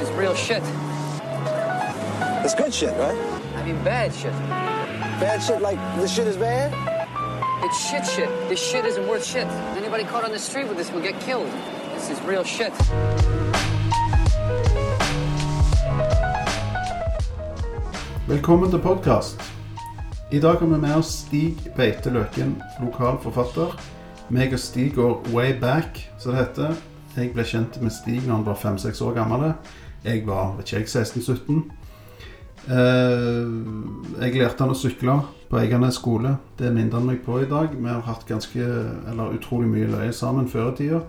This is real shit. It's good shit, right? I mean bad shit. Bad shit like this shit is bad? It's shit shit. This shit isn't worth shit. Anybody caught on the street with this will get killed. This is real shit. Velkommen til podkast. I dag har vi med oss Stig Beite Løken, lokal forfatter. Meg og Stig går way back, som det heter. Jeg ble kjent med Stig når han var fem-seks år gammel. Jeg var vet ikke jeg, 16-17. Eh, jeg lærte han å sykle på Eiganes skole. Det minner han meg på i dag. Vi har hatt ganske, eller utrolig mye løye sammen før i tida.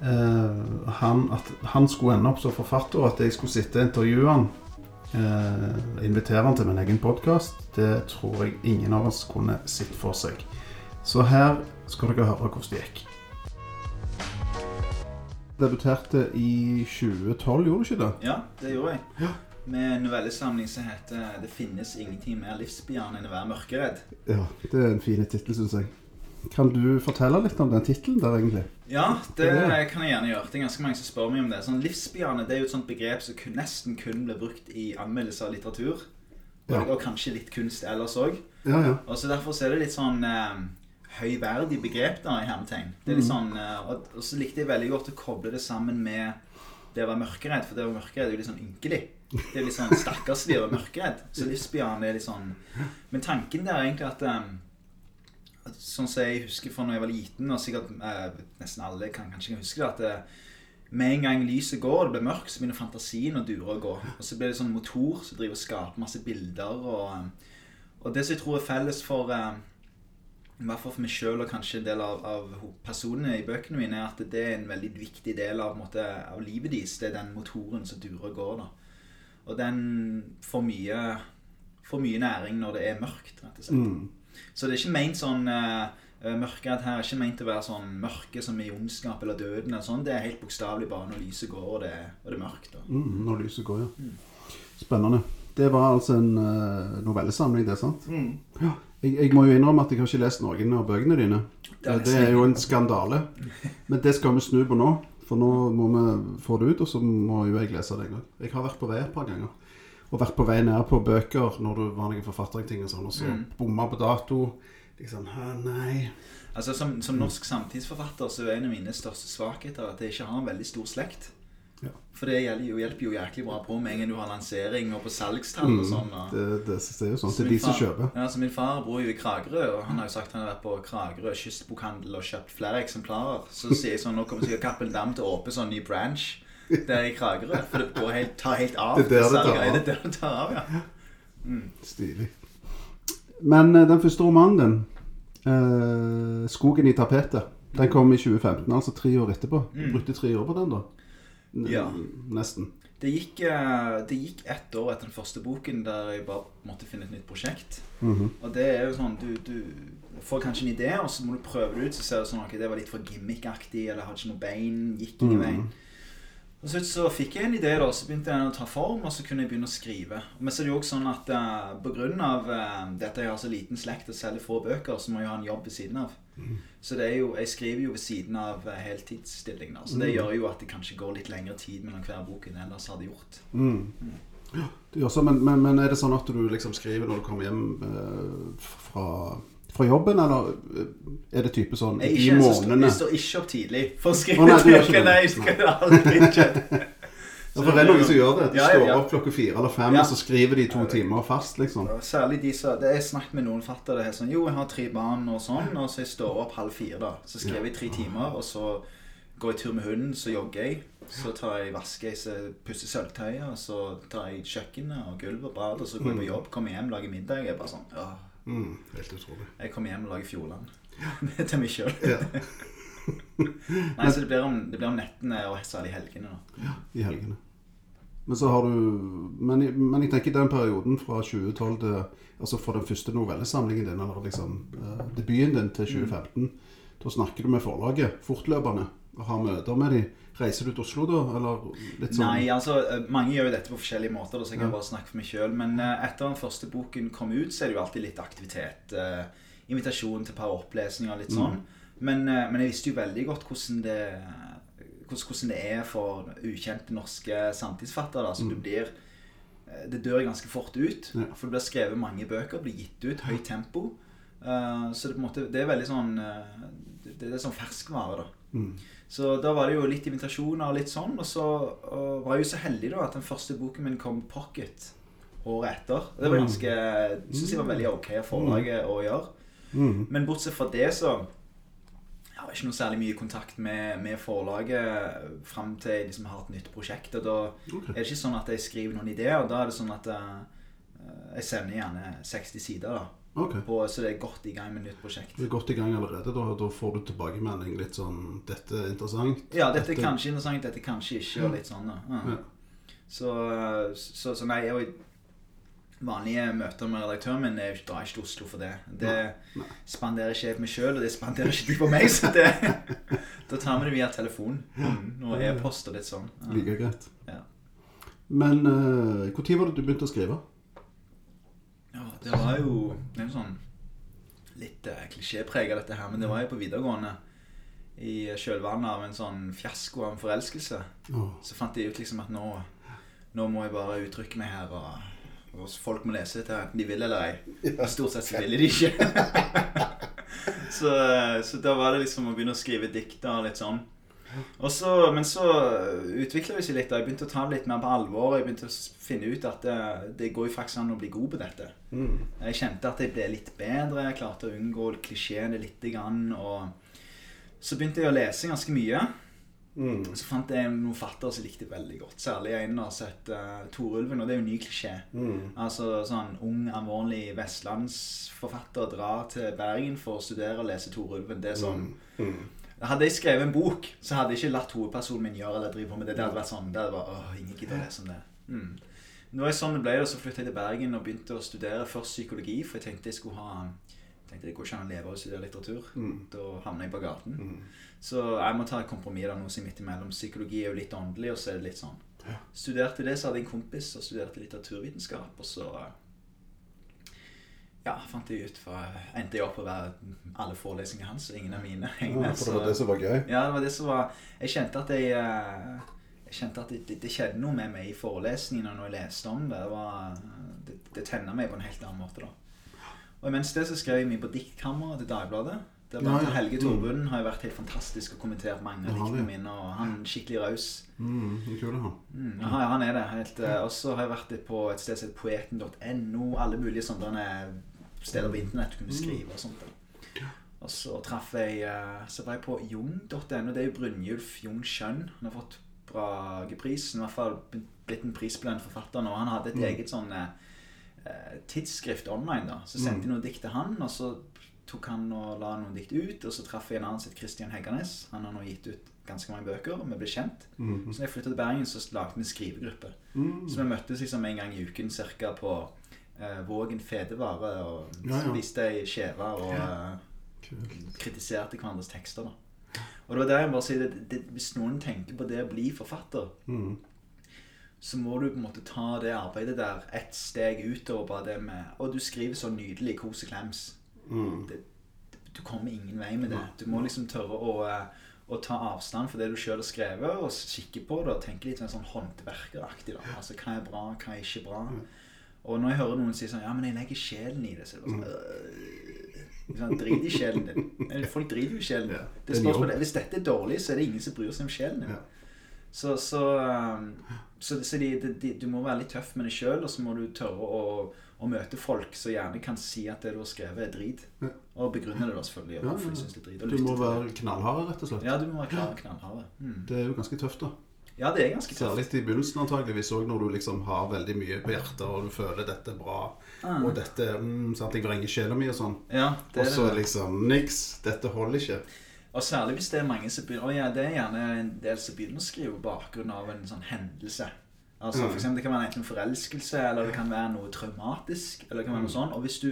Eh, han, at han skulle ende opp som forfatter, og at jeg skulle sitte og intervjue han eh, invitere han til min egen podkast, det tror jeg ingen av oss kunne sett for seg. Så her skal dere høre hvordan det gikk. Debuterte i 2012, gjorde du ikke det? Ja, det gjorde jeg. Med en novellesamling som heter 'Det finnes ingenting mer livsbejaende enn å være mørkeredd'. Ja, det er en fin tittel, syns jeg. Kan du fortelle litt om den tittelen der, egentlig? Ja, det Ja. kan jeg gjerne gjøre. Det er ganske mange som spør meg om det. Sånn Livsbejaende det er jo et sånt begrep som nesten kun blir brukt i anmeldelser av litteratur. Og, Ja. og kanskje litt kunst ellers òg. Ja, ja. Og så Derfor så er det litt sånn eh, høyverdig begrep da, i hermetegn. Det er litt sånn, eh, og, og så likte jeg veldig godt å koble det sammen med det å være mørkeredd. For det å være mørkeredd er jo litt sånn ynkelig. Det er litt sånn stakkarslig å være mørkeredd. Så livsbejaende er litt sånn Men tanken der er egentlig at um, Sånn som jeg husker fra når jeg var liten, og sikkert uh, nesten alle kan kanskje huske det, at uh, med en gang lyset går det blir mørkt, så begynner fantasien å dure og gå. Og så blir det sånn motor som driver og skaper masse bilder. Og, og det som jeg tror er felles for i hvert fall for meg sjøl og kanskje en del av, av personene i bøkene mine, er at det er en veldig viktig del av, måte, av livet deres. Det er den motoren som durer og går. da. Og den får mye, får mye næring når det er mørkt, rett og slett. Mm. Så det er ikke ment sånn uh, Mørkeredd her er ikke ment å være sånn mørke som i ondskap eller døden. eller sånn. Det er helt bokstavelig bare når lyset går og det, og det er mørkt. da. Mm, når lyset går, ja. Spennende. Det var altså en uh, novellesamling, det, sant? Ja. Jeg, jeg må jo innrømme at jeg har ikke lest noen av bøkene dine. Det er Det er jo en skandale. Men det skal vi snu på nå. For nå må vi få det ut, og så må jo jeg lese det en gang. Jeg har vært på vei et par ganger. Og vært på vei ned på bøker når du var noen forfatterting og sånn, og så Mm. bomma på dato. Liksom Hæ, nei. Altså Som, som norsk samtidsforfatter så er en av mine største svakheter at jeg ikke har en veldig stor slekt. For det hjelper jo, jæklig bra på med en gang du har lansering og på salgstall og sånn. Mm. Det, det, det er jo sånn. Så Det er de som kjøper. Ja, så Min far bor jo i Kragerø, og han har jo sagt han har vært på Kragerø kystbokhandel og kjøpt flere eksemplarer. Så sier jeg sånn Nå kommer sikkert Cappelen Dam til å åpne sånn ny branch der i Kragerø. For det går helt, tar helt av. Det er der det tar av. Det der det tar av, ja. Stilig. Men eh, den første romanen din, eh, 'Skogen i tapetet', den kom i 2015, altså tre år etterpå. Du brukte tre år på den, da? Mm. Ja. Nesten. Det gikk, eh, det gikk ett år etter den første boken der jeg bare måtte finne et nytt prosjekt. Mhm. Og det er jo sånn du, du får kanskje en idé, og så må du prøve det ut. Så ser du sånn ok, det var litt for gimmickaktig, eller hadde ikke noe bein, gikk ingen Mhm. vei. Og så, så fikk jeg en idé, da, så begynte jeg å ta form, og så kunne jeg begynne å skrive. Men så er det jo også sånn at uh, på grunn av eh, jeg har så liten slekt og selger få bøker, så må jeg ha en jobb ved siden av. Så det er jo, jeg skriver jo ved siden av heltidsstillingene. heltidsstilling. da. Så det gjør jo at det kanskje går litt lengre tid mellom hver bok enn ellers hadde gjort. Mm. Ja, det gjør så, men, men, men er det sånn at du liksom skriver når du kommer hjem eh, fra, fra jobben, eller eh, er det type sånn i ikke, månedene? jeg står ikke opp tidlig for å skrive oh, nei, ikke bøker. Nei, jeg skal aldri skjedd. Ja, for det er noen som gjør det. De Ja, ja, står ja. opp klokka fire eller fem, Ja. og så skriver de to timer fast, liksom. Særlig de som det Jeg snakket med noen fattere. Det er sånn Jo, jeg har tre barn og sånn, og så jeg står opp halv fire, da. Så skriver jeg tre timer, og så går jeg tur med hunden, så jogger jeg. Så tar jeg vasker, så pusser sølvtøyet, og så tar jeg kjøkkenet og gulvet og badet, og så går jeg på jobb, kommer hjem, lager middag. Jeg er bare sånn Åh, Mm, helt utrolig. jeg kommer hjem og lager Fjordland. Det er til meg sjøl. Nei, så det blir, om, det blir om nettene, og særlig helgene, da. Ja, i helgene. Men så har du Men, men jeg tenker den perioden fra 2012 til Altså fra den første novellesamlingen din, eller liksom eh, debuten din til 2015, da snakker du med forlaget fortløpende og har møter med dem. Reiser du til Oslo da, eller litt sånn Nei, altså, eh, mange gjør jo dette på forskjellige måter, så jeg kan Ja. bare snakke for meg sjøl. Men eh, etter den første boken kom ut, så er det jo alltid litt aktivitet. eh, invitasjon til et par opplesninger litt sånn. Men, eh, men jeg visste jo veldig godt hvordan det hvordan, det er for ukjente norske samtidsfattere. da, så du Mm. blir eh, Det dør ganske fort ut. Ja. For det blir skrevet mange bøker, blir gitt ut, høyt tempo. Eh, så det, på en måte, det er veldig sånn det, det er sånn ferskvare, da. Mm. Så da var det jo litt invitasjoner og litt sånn. Og så og var jeg jo så heldig da at den første boken min kom pocket året etter. Det var Mm. ganske synes jeg var veldig ok av forlaget å gjøre. Mm. Men bortsett fra det, så jeg har ikke noe særlig mye kontakt med, med forlaget fram til jeg liksom har et nytt prosjekt. Og da okay. er det ikke sånn at jeg skriver noen ideer. Da er det sånn at eh, jeg sender gjerne 60 sider, da. Okay. På, så det er godt i gang med nytt prosjekt. Du er godt i gang allerede. Da, da får du tilbakemelding litt sånn 'Dette er interessant'. Ja, dette er kanskje interessant, dette er kanskje ikke, og litt sånn. da. Ja. Ja. Så, så, så nei, og vanlige møter med redaktøren min er, drar ikke til Oslo for det. Det Nei, nei. spanderer ikke jeg meg sjøl, og det spanderer ikke de på meg. Så det, da tar vi det via telefon mm, og e-post og litt sånn. Ja. Like greit. Ja. Men når var det du begynte å skrive? Ja, det var jo Det er sånn litt uh, klisjéprega, dette her, men det var jo på videregående. I kjølvannet av en sånn fiasko av en forelskelse. Oh. Så fant jeg ut liksom at nå, nå må jeg bare uttrykke meg her, og, og folk må lese dette enten de vil eller ei. Ja. Stort sett så ville de ikke. så, så da var det liksom å begynne å skrive dikter og litt sånn. Og så, men så utvikla det seg litt. da Jeg begynte å ta det litt mer på alvor. Jeg begynte å finne ut at det, det går jo faktisk an å bli god på dette. Mm. Jeg kjente at jeg ble litt bedre. Jeg klarte å unngå klisjeene litt. grann. Og så begynte jeg å lese ganske mye. Mm. Så fant jeg noen fattere som likte veldig godt. Særlig en har sett uh, Torulven, og det er jo en ny klisjé. Mm. Altså sånn ung, alvorlig vestlandsforfatter drar til Bergen for å studere og lese Torulven. Det er sånn Mm. Hadde jeg skrevet en bok, så hadde jeg ikke latt hovedpersonen min gjøre eller drive på med det. Det hadde vært sånn, det hadde vært, åh, ingen gidder å lese om det. Mm. Nå er det sånn det ble, og så flyttet jeg til Bergen og begynte å studere først psykologi, for jeg tenkte jeg skulle ha tenkte det går ikke an å leve av å studere litteratur. Mm. Da havner jeg på gaten. Mm. Så jeg må ta et kompromiss noe som midt imellom. Psykologi er jo litt åndelig, og så er det litt sånn. Ja. Studerte det, så hadde jeg en kompis og studerte litteraturvitenskap, og så ja, fant jeg ut, for endte jeg opp å være alle forelesningene hans, og ingen av mine. Ja, for det var det som var gøy. ja, det var det som var Jeg kjente at jeg eh, Jeg kjente at det, det, det skjedde noe med meg i forelesningene når jeg leste om det. Det, var, det, det tenna meg på en helt annen måte, da. Og imens det så skrev jeg mye på Diktkammeret til Dagbladet. Der Ja, var ja. Helge Mm. Torbunden har jo vært helt fantastisk og kommentert mange av diktene er. mine. Og han er skikkelig raus. Mm, en kul han. Mm, ja, han er det. helt eh, Og så har jeg vært på et sted som heter poeten.no. Alle mulige sånne steder på internett du kunne skrive og sånt. Og så traff jeg eh, Så var jeg på jung.no. Det er jo Brynjulf Jung Skjønn. Han har fått Brageprisen. I hvert fall blitt en prisbelønnet forfatter nå. Han hadde et Mm. eget sånn eh, eh, tidsskrift online. da Så sendte jeg noen dikt til han, og så tok han og la noen dikt ut. Og så traff jeg en annen sitt Christian Heggernes. Han har nå gitt ut ganske mange bøker, og vi ble kjent. Mm. Så da jeg flyttet til Bergen, så lagde vi en skrivegruppe. Mm. Så vi møttes liksom en gang i uken cirka på eh, Vågen Fedevare og Ja, ja. spiste ei skjeve og eh, kritiserte hverandres tekster. da. Og det var der jeg bare sier det, det, Hvis noen tenker på det å bli forfatter, Mm. Så må du på en måte ta det arbeidet der ett steg utover bare det med Og du skriver så nydelig kos og klems. Mm. Det, du kommer ingen vei med det. Du må liksom tørre å, eh, å ta avstand for det du sjøl har skrevet, og kikke på det og tenke litt sånn håndverkeraktig. da. Altså hva er bra, hva er ikke bra. Og når jeg hører noen si sånn Ja, men jeg legger sjelen i det, så er det sånn sånn, Drit i sjelen din. Folk driter jo i sjelen din. Det en spørsmålet, hvis dette er dårlig, så er det ingen som bryr seg om sjelen din. Så, så, um, så, så de, de, de, du må være litt tøff med deg sjøl, og så må du tørre å, å møte folk som gjerne kan si at det du har skrevet, er drit. Ja. Og begrunne det da selvfølgelig. Og Ja, ja. de drit. Du må være knallhard, rett og slett. Ja, du må være og knallhard. Mm. Det er jo ganske tøft, da. Ja, det er ganske tøft. Særlig i begynnelsen, antageligvis òg, når du liksom har veldig mye på hjertet, og du føler dette er bra, mm. og dette mm, sant, Jeg vrenger sjela mi og sånn. Ja, Og så liksom Niks. Dette holder ikke. Og særlig hvis det er mange som begynner Å ja, det er gjerne en del som begynner å skrive på bakgrunn av en sånn hendelse. Altså Mm. for eksempel, Det kan være enten en forelskelse, eller det kan være noe traumatisk. Eller det kan være noe sånn. Og hvis du,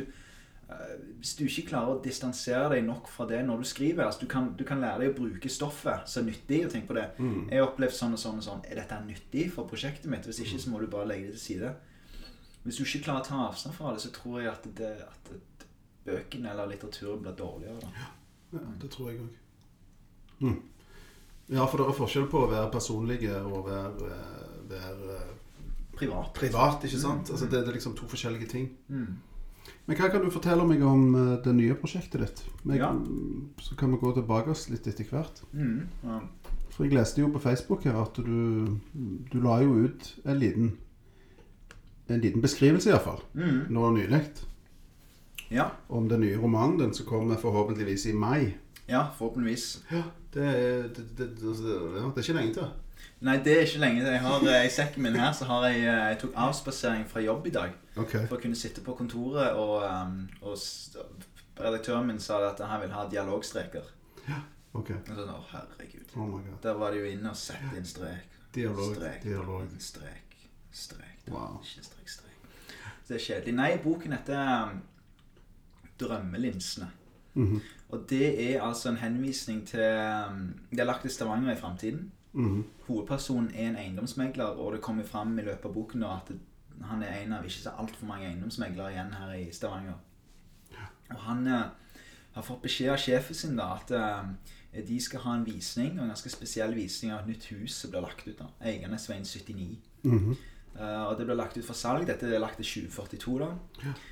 eh, hvis du ikke klarer å distansere deg nok fra det når du skriver altså du, kan, du kan lære deg å bruke stoffet som er nyttig. og tenke på det. Mm. Jeg har opplevd sånn og sånn og sånn. Er dette nyttig for prosjektet mitt? Hvis ikke, så må du bare legge det til side. Hvis du ikke klarer å ta avstand fra det, så tror jeg at, det, at bøkene eller litteraturen blir dårligere. da. Ja, det tror jeg òg. Mm. Ja, for det er forskjell på å være personlige og være, eh, være eh, Privat. privat, ikke sant? Altså, det, det er liksom to forskjellige ting. Mm. Men hva kan du fortelle meg om eh, det nye prosjektet ditt? Jeg, Ja. Så kan vi gå tilbake oss litt etter hvert. Mm. Ja. For jeg leste jo på Facebook her at du, du la jo ut en liten En liten beskrivelse iallfall, Mm. nå nylig, ja. om den nye romanen din som kommer forhåpentligvis i mai. Ja, forhåpentligvis. Ja, det det, det, det, det er ikke lenge til. Nei, det er ikke lenge. Jeg har, eh, I sekken min her så har jeg, eh, jeg tok avspasering fra jobb i dag. Ok. For å kunne sitte på kontoret, og, um, og redaktøren min sa at han vil ha dialogstreker. Ja, ok. Og sånn, å herregud. Oh my god. Der var det jo inne og sette inn strek. Dialog, strek, dialog. Strek, strek. da. Wow. Ikke strek, strek. Så det er kjedelig. Nei, boken heter 'Drømmelinsene'. Mm Mhm, Og det er altså en henvisning til um, Det er lagt i Stavanger i framtiden. mhm. Hovedpersonen er en eiendomsmegler, og det kommer fram i løpet av boken at han er en av ikke så altfor mange eiendomsmeglere igjen her i Stavanger. Og han eh, har fått beskjed av sjefen sin da, at eh, de skal ha en visning, en ganske spesiell visning av et nytt hus som blir lagt ut. da. Eigernesveien 79. Mhm. Eh, og det blir lagt ut for salg. Dette er lagt til 2042. da. Eh,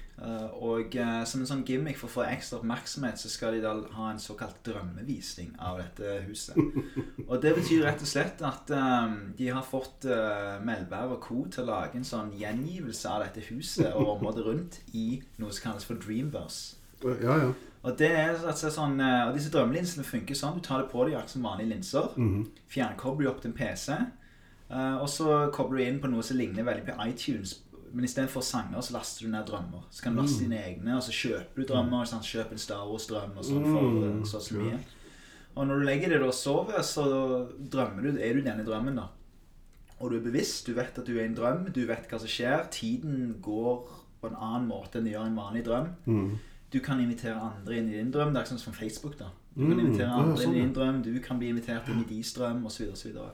og eh, som en sånn gimmick for å få ekstra oppmerksomhet, så skal de da ha en såkalt drømmevisning av dette huset. og det betyr rett og slett at eh, de har fått uh, Melberg og co. til å lage en sånn gjengivelse av dette huset og området rundt i noe som kalles for Dreamverse. Ja, ja. Og det er altså sånn eh, Og disse drømmelinsene funker sånn. Du tar det på deg akkurat som vanlige linser. Mhm. Fjernkobler du opp til en PC. eh, og så kobler du inn på noe som ligner veldig på iTunes. Men istedenfor sanger, så laster du ned drømmer. Så kan du laste dine egne, og så kjøper du drømmer. Sant? Kjøp en Star Wars-drøm og sånn for mm, så så mye. Og når du legger deg og sover, så drømmer du, er du denne drømmen, da. Og du er bevisst. Du vet at du er i en drøm. Du vet hva som skjer. Tiden går på en annen måte enn det gjør en vanlig drøm. Mm. Du kan invitere andre inn i din drøm. Det er ikke sånn som Facebook. da Du kan Mm, invitere andre sånn, inn i din drøm. Du kan bli invitert inn i deres drøm, osv. Så, videre.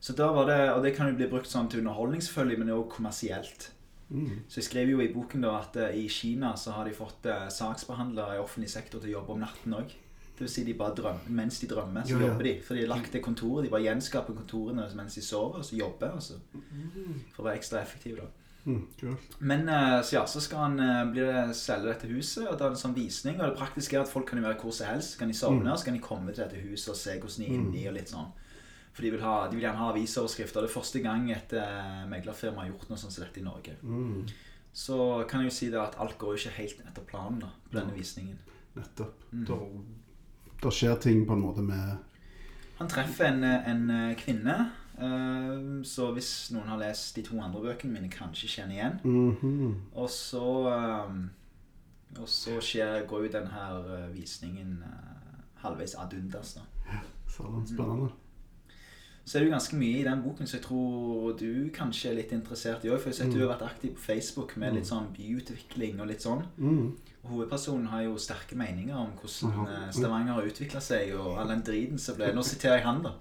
så da var det, Og det kan jo bli brukt sånn til underholdning, selvfølgelig, men også kommersielt. Mhm. Så jeg skrev jo i boken da at uh, i Kina så har de fått uh, saksbehandlere i offentlig sektor til å jobbe om natten òg. Det vil si de bare drømmer, mens de drømmer, så Ja, ja. jobber de. For de har lagt det kontoret. De bare gjenskaper kontorene mens de sover, og så jobber altså. For å være ekstra effektive, da. Mm. Men uh, så ja, så skal han bli det, selge dette huset, og det er en sånn visning. Og det praktiske er at folk kan jo være hvor som helst. Så kan de sovne, og så kan de komme til dette huset og se hvordan de er inni og litt sånn. For de vil, ha, de vil gjerne ha avisoverskrifter. Det er første gang et uh, meglerfirma har gjort noe sånt som dette i Norge. Mm. Så kan jeg jo si det at alt går jo ikke helt etter planen da, på denne visningen. Nettopp. Mm. Da, da skjer ting på en måte med Han treffer en, eh, en eh, kvinne, eh, så hvis noen har lest de to andre bøkene mine, kanskje kjenner igjen. Mhm. Og så Og så skjer, går jo denne visningen halvveis ad undas. da. Sånn, Spennende. Så er det jo ganske mye i den boken som jeg tror du kanskje er litt interessert i òg. For jeg har at du har vært aktiv på Facebook med litt sånn byutvikling og litt sånn. Mhm. Og hovedpersonen har jo sterke meninger om hvordan uh, Stavanger har utvikla seg, og all den driten som ble Nå siterer jeg han, da.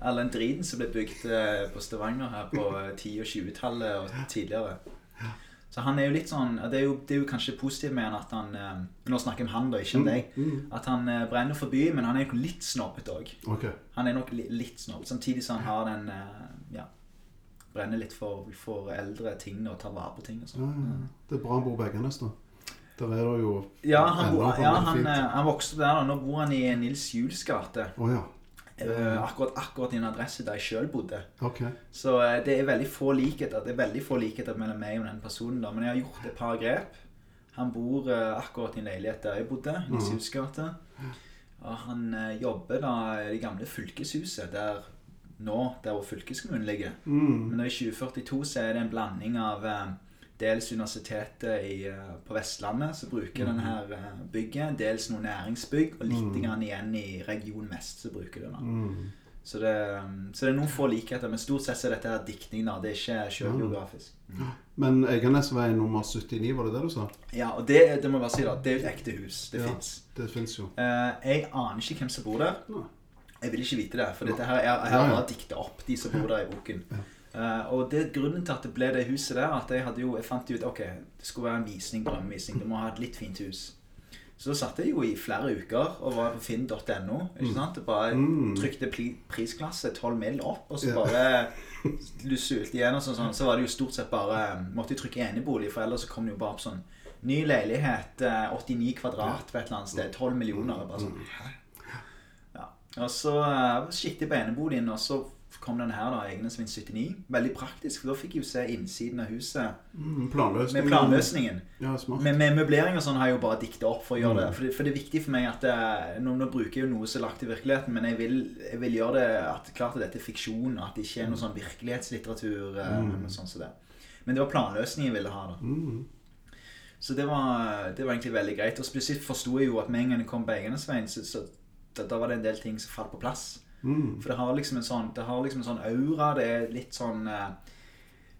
All den driten som ble bygd uh, på Stavanger her på uh, 10- og 20-tallet og tidligere. Så han er jo litt sånn Det er jo, det er jo kanskje positivt med han at han eh, Nå snakker jeg om han, da, ikke om deg. Mhm. At han eh, brenner for byen, men han er jo litt snobbete òg. Okay. Han er nok li, litt snobb, samtidig som han har den eh, Ja. Brenner litt for, for eldre ting og tar vare på ting og Ja, sånn. ja. Det er bra han bor begge nesten. Der er det jo Ja, han, bor, ja, han, han, han vokste opp der. da. Nå bor han i Nils Juels gate. Oh, ja. Eh, akkurat, akkurat i en adresse der jeg sjøl bodde. Okay. Så eh, det er veldig få likheter Det er veldig få likheter mellom meg og den personen. da Men jeg har gjort et par grep. Han bor eh, akkurat i en leilighet der jeg bodde, i Mhm. Gate. Og han jobber da i det gamle fylkeshuset der nå, der hvor fylkeskommunen ligger. Mm. Men i 2042 så er det en blanding av dels universitetet i, eh, på Vestlandet som bruker denne her eh, bygget, dels noen næringsbygg, og litt grann igjen i Region Vest som bruker det. Mm. Så det, så det er noen få likheter, men stort sett er dette her diktning. da, Det er ikke selvbiografisk. Men Eiganesvei nummer 79, var det det du sa? Ja, og det, det må jeg bare si da, det er jo et ekte hus. Det Ja. fins. Det fins jo. Eh, jeg aner ikke hvem som bor der. Jeg vil ikke vite det, for dette her, jeg, jeg Ja, har bare dikta opp de som bor der i boken. Eh, og det grunnen til at det ble det huset der, at jeg hadde jo, jeg fant ut ok, det skulle være en visning, drømmevisning. Du må ha et litt fint hus. Så da satt jeg jo i flere uker og var på finn.no. ikke sant? Og bare trykte prisklasse 12 mill. opp, og så bare du sulte og sånn, sånn. Så var det jo stort sett bare Måtte jeg trykke enebolig, for ellers så kom det jo bare opp sånn Ny leilighet, eh, 89 kvadrat på et eller annet sted. 12 millioner. Bare sånn, hæ? Ja. Og så uh, skikket jeg på eneboligen, og så kom den her, da, Egnesvind 79. Veldig praktisk, for da fikk jeg jo se innsiden av huset Mm, planløsningen. med planløsningen. Ja, smart. Med, med møblering og sånn har jeg jo bare dikta opp for å gjøre Mm. det. For, det. for det er viktig for meg at det, nå, nå bruker jeg jo noe som er lagt i virkeligheten, men jeg vil, jeg vil gjøre det at klart at dette er fiksjon, at det ikke er noe sånn virkelighetslitteratur. eh, Mm. noe sånt som det. Men det var planløsningen jeg ville ha. da. Mm. Så det var, det var egentlig veldig greit. Og spesielt forsto jeg jo at med en gang jeg kom på Egenesveien, så, så da, da var det en del ting som falt på plass. Mm. For det har liksom en sånn, det har liksom en sånn aura. Det er litt sånn eh,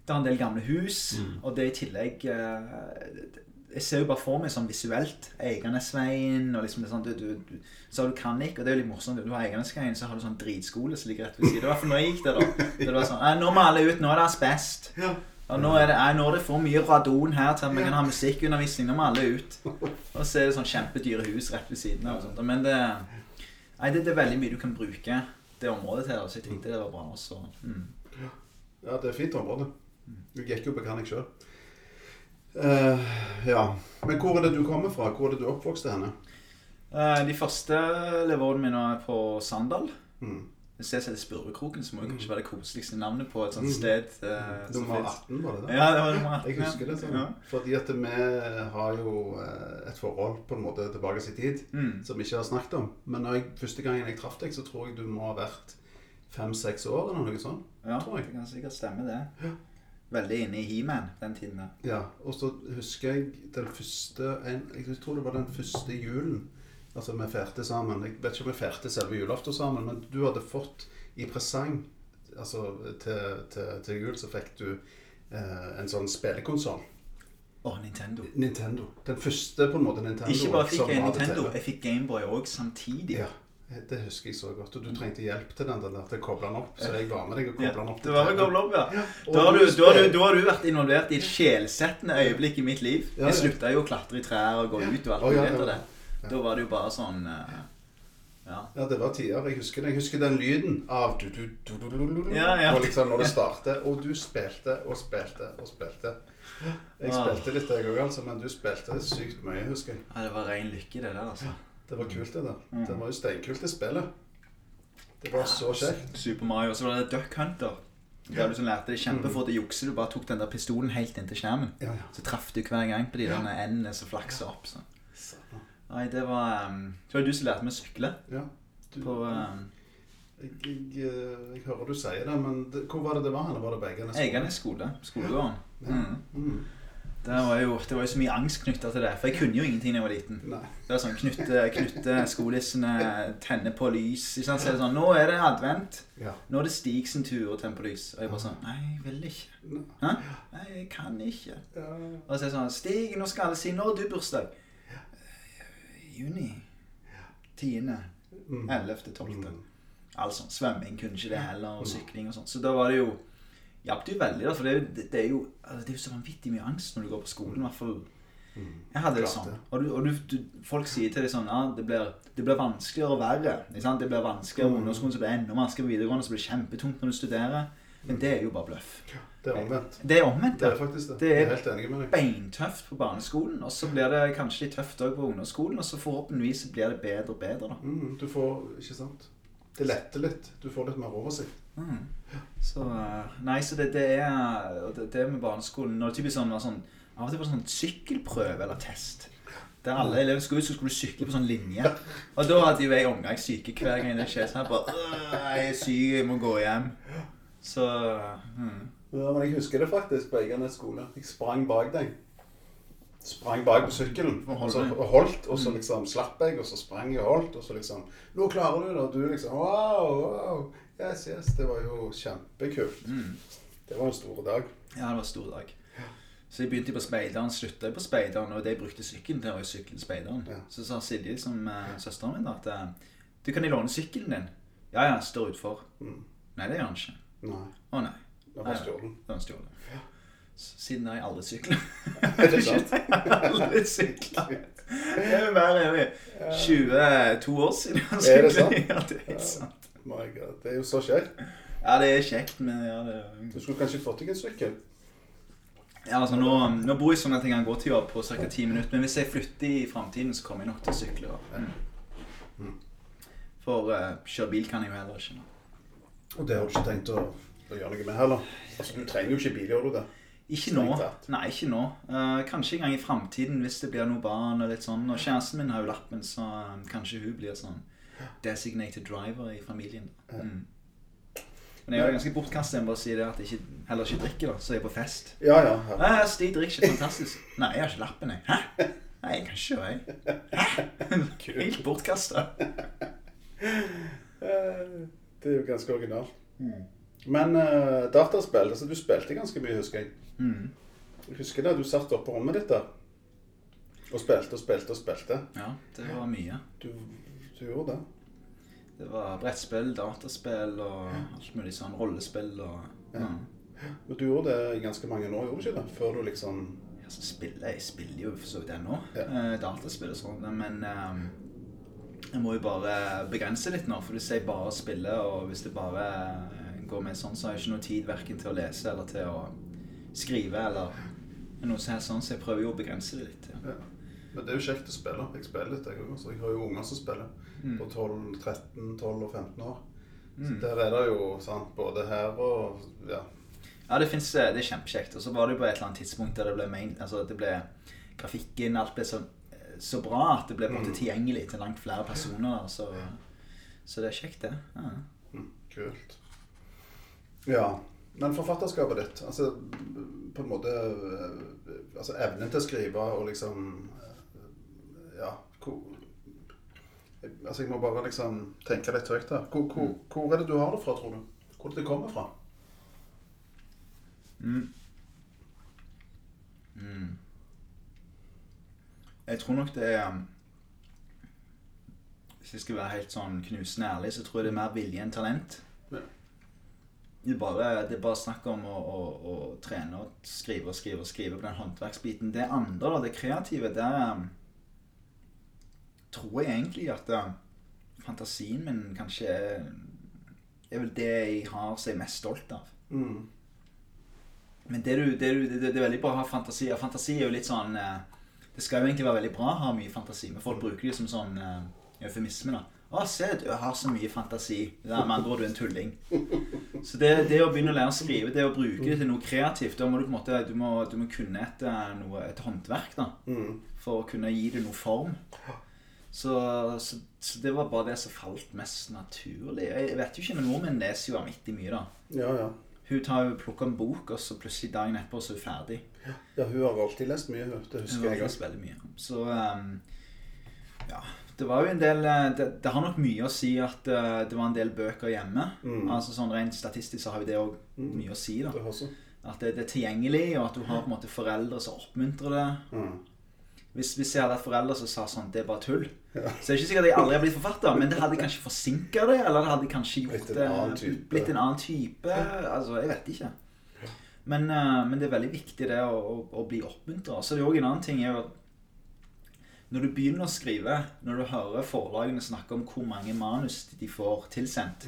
Det har en del gamle hus, og det i tillegg eh, Jeg ser jo bare for meg sånn visuelt Eiganesveien og liksom det sånn du, du, du, Så har du Kannik, og det er jo litt morsomt. Du har Eiganesveien, så har du sånn dritskole som ligger rett ved siden. I hvert fall når jeg gikk der, da. Det var sånn Nå må alle ut. Nå er det asbest. Ja. Og nå er det, nei, nå er det for mye radon her til at vi kan ha musikkundervisning. Nå må alle ut. Og så er det sånn kjempedyre hus rett ved siden av. Men det, nei, det, det er veldig mye du kan bruke det området til. Så jeg tenkte det var bra også. Mm. Ja, det er et fint område. Du gikk jo på Kanik sjøl. ja. Men hvor er det du kommer fra? Hvor er det du oppvokste henne? Uh, De første leveårene mine er på Sandal. Mm. Et jeg som heter Spurvekroken, så må jo kanskje være det koseligste navnet på et sånt Mm. sted. eh, som Nummer 18, var det det? Ja, det var nummer 18. Jeg husker det sånn. Ja. Fordi at vi har jo eh, et forhold på en måte tilbake i tid Mm. som vi ikke har snakket om. Men når jeg, første gangen jeg traff deg, så tror jeg du må ha vært fem-seks år eller noe sånt. Ja, tror jeg. det kan sikkert stemme det. Veldig inne i He-Man den tiden. Ja, og så husker jeg den første en, Jeg tror det var den første julen. Altså vi feirte sammen. Jeg vet ikke om vi feirte selve julaften sammen, men du hadde fått i presang Altså til, til, til jul så fikk du eh, en sånn spillekonsoll. Å, Nintendo. Nintendo. Den første på en måte Nintendo. Ikke bare fikk jeg Nintendo, jeg fikk Gameboy òg samtidig. Ja, det husker jeg så godt. Og du trengte hjelp til den der, til å koble den opp. Så jeg var med deg og Ja, kobla den opp. det var vel TV. koblet opp, ja. Og Da har, du, du da, har du, da har du vært involvert i et sjelsettende øyeblikk i mitt liv. Jeg ja. slutta jo å klatre i trær og gå ut og alt mulig etter det. Da var det jo bare sånn eh, Ja. Ja, det var tider. Jeg husker. Jeg husker den lyden av du, du, du, du, du, du. Ja, ja. Og liksom når det startet. Og du spilte og spilte og spilte. Jeg Ah. spilte litt, jeg òg, altså, men du spilte sykt mye, husker jeg. ja, det var ren lykke, det der, altså. Det var kult, det der. Mm. Det var jo steinkult, det spillet. Det var så kjekt. Super Mario. Så var det Duck Hunter. Der du sånn lærte det kjempefort å jukse. Du bare tok den der pistolen helt inntil skjermen. Ja, ja. Så traff du hver gang på de der endene som flaksa opp. sånn. Nei, det var um, Så var det du som lærte meg å sykle. Ja. Du, På um, jeg, jeg, eh, jeg hører du sier det, men det, hvor var det det var? Eller var det på Egernes skole. Skolegården. Mm. Mm. Det var, jo, det var jo så mye angst knytta til det. For jeg kunne jo ingenting da jeg var liten. Nei. Det var sånn knytte, knytte skolissene, tenne på lys. Ikke sant? Så er det sånn Nå er det advent. Ja. Nå er det Stig sin tur å tenne på lys. Og jeg bare sånn Nei, jeg vil ikke. Hæ? Nei, jeg kan ikke. Ja. Og så er det sånn Stig, nå skal alle si Når har du bursdag? Eh, Juni. Tiende. Mm. Ellevte, tolvte. Altså, svømming kunne ikke det heller, og sykling og sånn. Så da var det jo Hjalp det jo veldig, da. For det det, det er jo, altså, det er jo så vanvittig mye angst når du går på skolen. I hvert fall Jeg hadde det sånn. Og, du, og du, du, folk sier til deg sånn Ja, det blir, det blir vanskeligere og verre. Det blir vanskeligere på skolen ungdomsskolen, så blir det enda vanskeligere på videregående, så blir det kjempetungt når du studerer. Men det er jo bare bløff. Det er omvendt. Det er omvendt. Det er faktisk det. Det er- helt enig med deg. beintøft på barneskolen, og så blir det kanskje litt tøft òg på ungdomsskolen, og så forhåpentligvis blir det bedre og bedre, da. Mm, du får Ikke sant? Det letter litt. Du får litt mer oversikt. Mm. Så eh, Nei, så det, det er det, det med barneskolen Når det typisk sånn var sånn Av og til var det sånn sykkelprøve eller test. Der alle elevene skulle ut, så skulle du sykle på sånn linje. Og da hadde jo jeg omgang syke hver gang det skjedde. sånn. jeg bare Jeg er syk, jeg må gå hjem. Så hmm. Ja, men jeg husker det faktisk på Eiganes skole. Jeg sprang bak deg. Sprang bak på sykkelen Og så, holdt, og så liksom slapp jeg, og så sprang jeg og holdt, og så liksom 'Nå klarer du det.' Og du liksom Wow, wow. Yes, yes. Det var jo kjempekult. Mm. Det var en stor dag. Ja, det var en stor dag. Så jeg begynte på speideren, slutta på speideren, og det jeg brukte sykkelen til, var å sykle speideren. Ja. Så sa Silje, som uh, søsteren min, at eh, du kan jeg låne sykkelen din. Ja, ja, står utfor. Mm. Nei, det gjør han ikke. Nei, Å nei. det var stjålet. Var stjålet. Siden har jeg aldri sykla. Er det sant? aldri sykla. Det er mer enn 22 år siden. Er det sant? Ja, det er sant. My God, det er jo så kjekt. Ja, det er kjekt, men ja, det Du skulle kanskje fått deg en sykkel? Ja, altså nå, nå bor jeg sånn at jeg kan gå til jobb på ca. 10 minutter. Men hvis jeg flytter i framtiden, så kommer jeg nok til å sykle. Mm. For uh, kjøre bil kan jeg jo heller ikke. nå. Og det har du ikke tenkt å, å gjøre noe med heller? Altså, Du trenger jo ikke bil, gjør du det? Ikke nå. Nei, ikke nå. Uh, kanskje en gang i framtiden hvis det blir noe barn og litt sånn. Og kjæresten min har jo lappen, så um, kanskje hun blir sånn designated driver i familien. Mm. Men jeg er jo ganske bortkastet med å si det at jeg ikke, heller ikke drikker, da, så jeg er på fest. Ja, ja. ja. Nei, Stig drikker ikke. Fantastisk. Nei, jeg har ikke lappen, jeg. Hæ? Nei, jeg kan ikke jeg. Hæ? Helt bortkasta. Det er jo ganske originalt. Men uh, dataspill altså Du spilte ganske mye, husker jeg. Mm. Jeg husker det, Du satt oppe på rommet ditt der og spilte og spilte og spilte. Ja, det var mye. Du, du gjorde det. Det var brettspill, dataspill og alt mulig sånn rollespill og ja. Men du gjorde det i ganske mange år, gjorde du ikke det? Før du liksom Ja, så spiller, jeg spiller jo for så vidt ennå. Ja. Uh, dataspill og sånn. Men eh, jeg må jo bare begrense litt nå. For hvis jeg bare spiller, og hvis det bare eh, går med sånn, så har jeg ikke noe tid verken til å lese eller til å skrive eller noe helst sånn. Så jeg prøver jo å begrense det litt. Ja. ja. Men det er jo kjekt å spille. Jeg spiller litt, jeg òg. Jeg har jo unger som spiller. Mm. På 12, 13, 12 og 15 år. Så der er det jo sant, både her og ja. Ja, det, finnes, det er kjempekjekt. Og så var det jo på et eller annet tidspunkt der det ble main, altså det ble grafikken, alt ble så, så bra at det ble på en måte tilgjengelig til langt flere personer. Så, så det er kjekt, det. Ja. Mm, kult. Ja. Men forfatterskapet ditt, altså på en måte eh, Altså evnen til å skrive og liksom eh, Ja. Hvor, altså jeg må bare liksom tenke litt høyt her. Hvor, hvor, hvor er det du har det fra, tror du? Hvor er det det kommer fra? Mm. Mm. Jeg tror nok det er um, Hvis jeg skal være helt sånn knusende ærlig, så tror jeg det er mer vilje enn talent. Ja. Det er bare, det er bare snakk om å, å, å trene og skrive og skrive og skrive på den håndverksbiten. Det andre, da, det kreative, der um, tror jeg egentlig at um, fantasien min kanskje er, er vel det jeg har som jeg er mest stolt av. Mm. Men det, du, det, du, det, det er veldig bra å ha fantasi. Fantasi er jo litt sånn eh, Det skal jo egentlig være veldig bra å ha mye fantasi, men folk bruker det som sånn uh, eufemisme. da. 'Å, se, du har så mye fantasi.' Det er med andre ord du er en tulling. Så det, det å begynne å lære å skrive, det å bruke det til noe kreativt Da må du på en måte Du må, du må kunne et, eh, noe, et håndverk da Mm. for å kunne gi det noe form. Så, så, så det var bare det som falt mest naturlig. Jeg vet jo ikke, men Moren min leser jo vanvittig mye, da. Ja, ja. Hun tar jo plukker en bok, og så plutselig dagen etterpå så er hun ferdig. Ja, hun har alltid lest mye, hun. Det Hun husker har jeg. lest veldig mye. Så um, ja, det var jo en del eh, det, det har nok mye å si at uh, det var en del bøker hjemme. Mm. Altså sånn Rent statistisk så har jo det òg mye å si. da Det også. At det, det er tilgjengelig, og at du har på en måte foreldre som oppmuntrer det. Mm. Hvis, hvis jeg hadde hatt foreldre som sa sånn Det er bare tull. Så det er ikke sikkert at jeg aldri har blitt forfatter, men det hadde kanskje forsinka det. Eller det hadde kanskje gjort Blitt en annen type. En annen type. Altså, jeg vet ikke. Men, eh, men det er veldig viktig det å, å, å bli oppmuntra. Så det er òg en annen ting er at når du begynner å skrive, når du hører forlagene snakke om hvor mange manus de får tilsendt,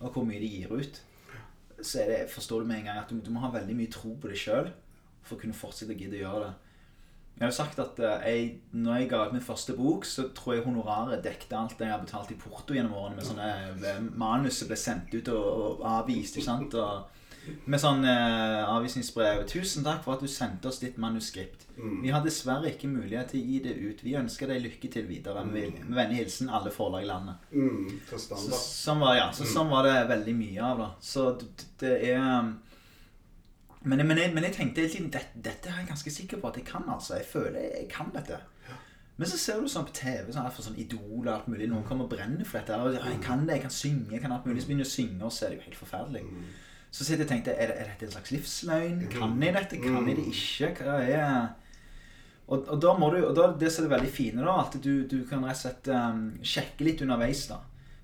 og hvor mye de gir ut, så det, forstår du med en gang at du, du må ha veldig mye tro på deg sjøl for å kunne fortsette å gidde å gjøre det. Jeg har jo sagt at eh, jeg, når jeg ga ut min første bok, så tror jeg honoraret dekte alt det jeg har betalt i porto gjennom årene med sånne eh, manus som ble sendt ut og, og avvist. ikke sant? Og med sånn eh, avvisningsbrev. 'Tusen takk for at du sendte oss ditt manuskript. Vi har dessverre ikke mulighet til å gi det ut. Vi ønsker deg lykke til videre. Med, med vennlig hilsen alle forlag i landet. Mm, Så, sånn, var, ja, så sånn var det veldig mye av. da Så det, det er um, men, men, jeg, men jeg tenkte hele tiden dette, dette er jeg ganske sikker på at jeg kan. altså Jeg føler jeg kan dette. Men så ser du sånn på TV, sånn, for sånn Idol og alt mulig. Noen kommer og brenner for dette. Og, jeg kan det, jeg kan synge, jeg kan alt mulig. Så begynner du å synge, og så er det jo helt forferdelig. Så sitter jeg og tenkte, er, det, er dette en slags livsløgn? Kan jeg dette? Kan jeg det ikke? Hva er og, og da må du, og da, det som er veldig fine da, at du, du kan rett og slett um, sjekke litt underveis da.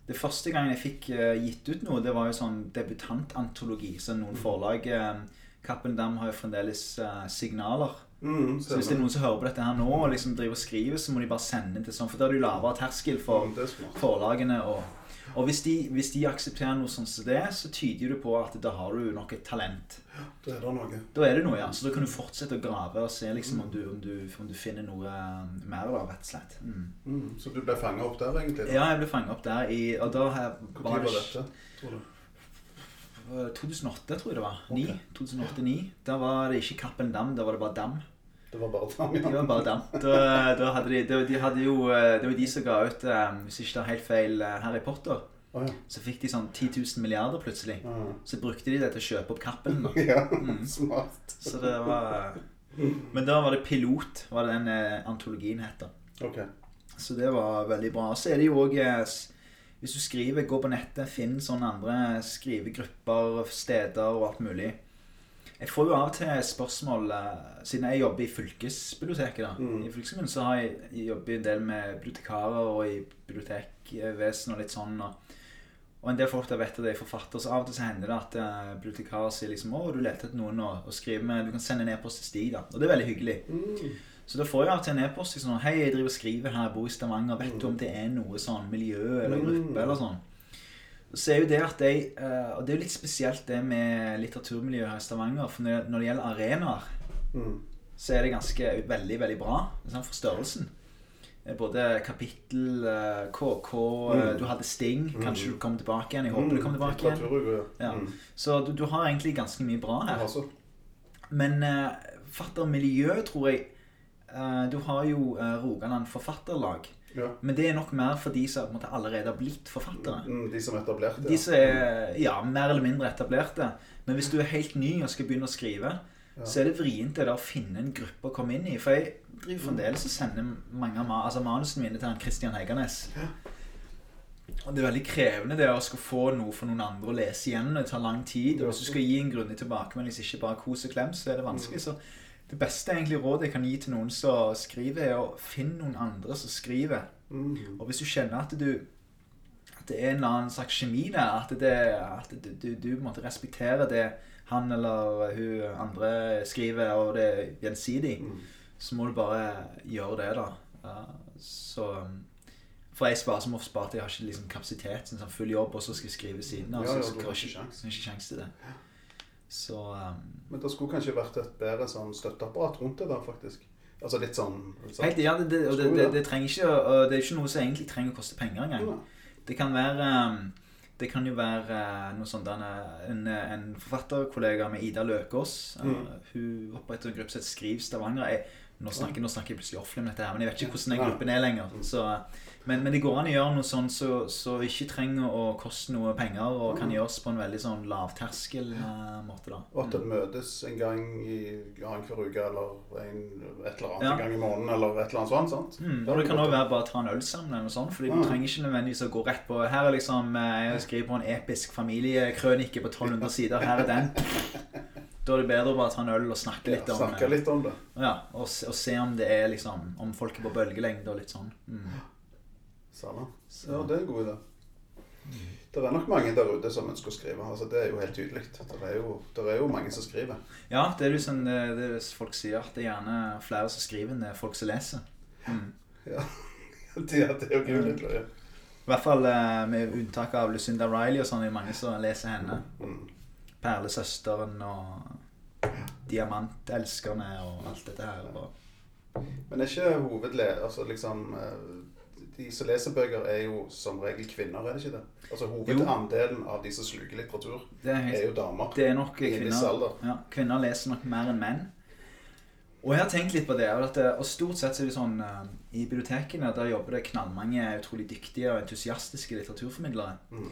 Det første gangen jeg fikk uh, gitt ut noe, det var jo sånn debutantantologi, så noen forlag, um, Cappelen Dam har jo fremdeles uh, signaler Mm, Så hvis det er noen som hører på dette her nå og liksom driver og skriver, så må de bare sende til sånn, for da er det jo lavere terskel for Mm, det forlagene. Og, og hvis, de, hvis de aksepterer noe sånn som det, så tyder det på at da har du nok et talent. Da er det noe. Da er det noe, ja. Så da kan du fortsette å grave og se liksom om du, om du, om du finner noe eh, mer, da, rett og slett. Mm. Mm, så du ble fanga opp der, egentlig? da? Ja, jeg ble fanget opp der i Og da har jeg Når var var dette, tror du? 2008, tror jeg det var. Okay. 2008-2009. Da var det ikke Kappen dam, da var det bare dam. Det var bare Dam, ja. Det var bare dam. Da, da hadde de, de, de hadde jo, eh, det var de som ga ut, eh, hvis ikke det er helt feil, eh, Harry Potter. Oh, ja. Så fikk de sånn 10 000 milliarder plutselig. Ah. Så brukte de det til å kjøpe opp Cappelen. Ja, Mm. smart. Så det var Men da var det Pilot, var det den eh, antologien het. Okay. Så det var veldig bra. Så er det jo òg Hvis du skriver, gå på nettet, finn sånne andre skrivegrupper, steder og alt mulig. Jeg får jo av og til spørsmål eh, Siden jeg jobber i fylkesbiblioteket. da Mm. I fylkeskommunen så har jeg, jeg jobber en del med bibliotekarer og i bibliotekvesenet og litt sånn. Og, og en del folk der vet at jeg er forfatter, så av og til så hender det at uh, bibliotekarer sier liksom 'Å, du leter etter noen å, å skrive med. Du kan sende en e-post til Stig', da. Og det er veldig hyggelig. Mm. Så da får jeg av og til en e-post liksom, sånn 'Hei, jeg driver og skriver her, jeg bor i Stavanger. Vet du om det er noe sånn miljø eller gruppe Mm. eller sånn?' Så er jo det at jeg eh, Og det er jo litt spesielt det med litteraturmiljøet her i Stavanger. For når, når det gjelder arenaer, Mm. så er det ganske veldig, veldig bra sånn for størrelsen. Eh, Både kapittel, KK eh, Mm. Du hadde Sting. Kanskje Mm. du kommer tilbake igjen. Jeg håper du kommer tilbake igjen. Ja. Mm. Så du, du har egentlig ganske mye bra her. Altså, Men uh, forfattermiljø, tror jeg uh, Du har jo uh, Rogaland Forfatterlag. Ja. Men det er nok mer for de som måte, allerede har blitt forfattere. Mm, de som er etablerte De som er ja, mer eller mindre etablerte. Men hvis du er helt ny og skal begynne å skrive, Ja. så er det vrient å finne en gruppe å komme inn i. For jeg driver fremdeles og sender mange av altså manusene mine til han Christian Heggernes. Og det er veldig krevende det å skal få noe for noen andre å lese igjen. Det tar lang tid. Og hvis du skal gi en grundig tilbakemelding, hvis ikke bare kos og klem, så er det vanskelig. Så det beste egentlig rådet jeg kan gi til noen som skriver, er å finne noen andre som skriver. Mm. Og hvis du kjenner at du at det er en eller annen slags kjemi der, at, det, at du, du, du måtte respektere det han eller hun andre skriver, og det er gjensidig, Mm. så må du bare gjøre det, da. Ja, så For jeg sparer som ofte spart, jeg har ikke liksom kapasitet til en sånn full jobb, og så skal jeg skrive siden av. Ja, så ja, så så har ikke sjans til det. Så um, Men det skulle kanskje vært et bedre sånn støtteapparat rundt det der, faktisk. Altså litt sånn sånn Helt, ja, det, det, og det, det, trenger ikke og Det er ikke noe som egentlig trenger å koste penger engang. Ja. Det kan være um, Det kan jo være uh, noe sånt uh, en, uh, en forfatterkollega med Ida Løkås. Mm. Hun oppretter en gruppe som heter Skriv Stavanger. Jeg, nå, snakker, nå snakker jeg plutselig offentlig om dette, her, men jeg vet ikke hvordan den gruppen er lenger. Så, uh, men, men det går an å gjøre noe sånn så, så ikke trenger å koste noe penger, og kan Mm. gjøres på en veldig sånn lavterskel uh, måte. da Og at det møtes en gang i annenhver uke eller en, et eller annet Ja. en gang i måneden eller et eller annet sånt. sant? Mm, og det kan òg være bare å ta en øl sammen. eller noe sånt Fordi Ja. Du trenger ikke nødvendigvis å gå rett på Her er liksom eh, Jeg skriver på en episk familiekrønike på 1200 sider. Her er den. Da er det bedre å bare ta en øl og snakke litt Ja, om snakke litt om det. Ja, og, og se om det er liksom Om folk er på bølgelengde og litt sånn. Mm. Samme. Ja, det er en god idé. Det er nok mange der ute som ønsker å skrive. altså Det er jo helt tydelig. Det er jo, det er jo mange som skriver. Ja, det er jo sånn det, det er folk sier, at det er gjerne flere som skriver enn det er folk som leser. Mm. Ja, det, er- det er jo gudelig løye. I hvert fall eh, med unntak av Lucinda Riley og sånn, det er mange som leser henne. Mm. Perlesøsteren og Diamantelskerne og alt dette her. Og Men er ikke hovedleder Altså liksom eh, De som leser bøker, er jo som regel kvinner, er det ikke det? Altså Hovedandelen av de som sluker litteratur, er, er jo damer. det er nok kvinner. Ja, kvinner leser nok mer enn menn. Og jeg har tenkt litt på det. og og stort sett så er det sånn eh, I bibliotekene der jobber det knallmange utrolig dyktige og entusiastiske litteraturformidlere. Mm.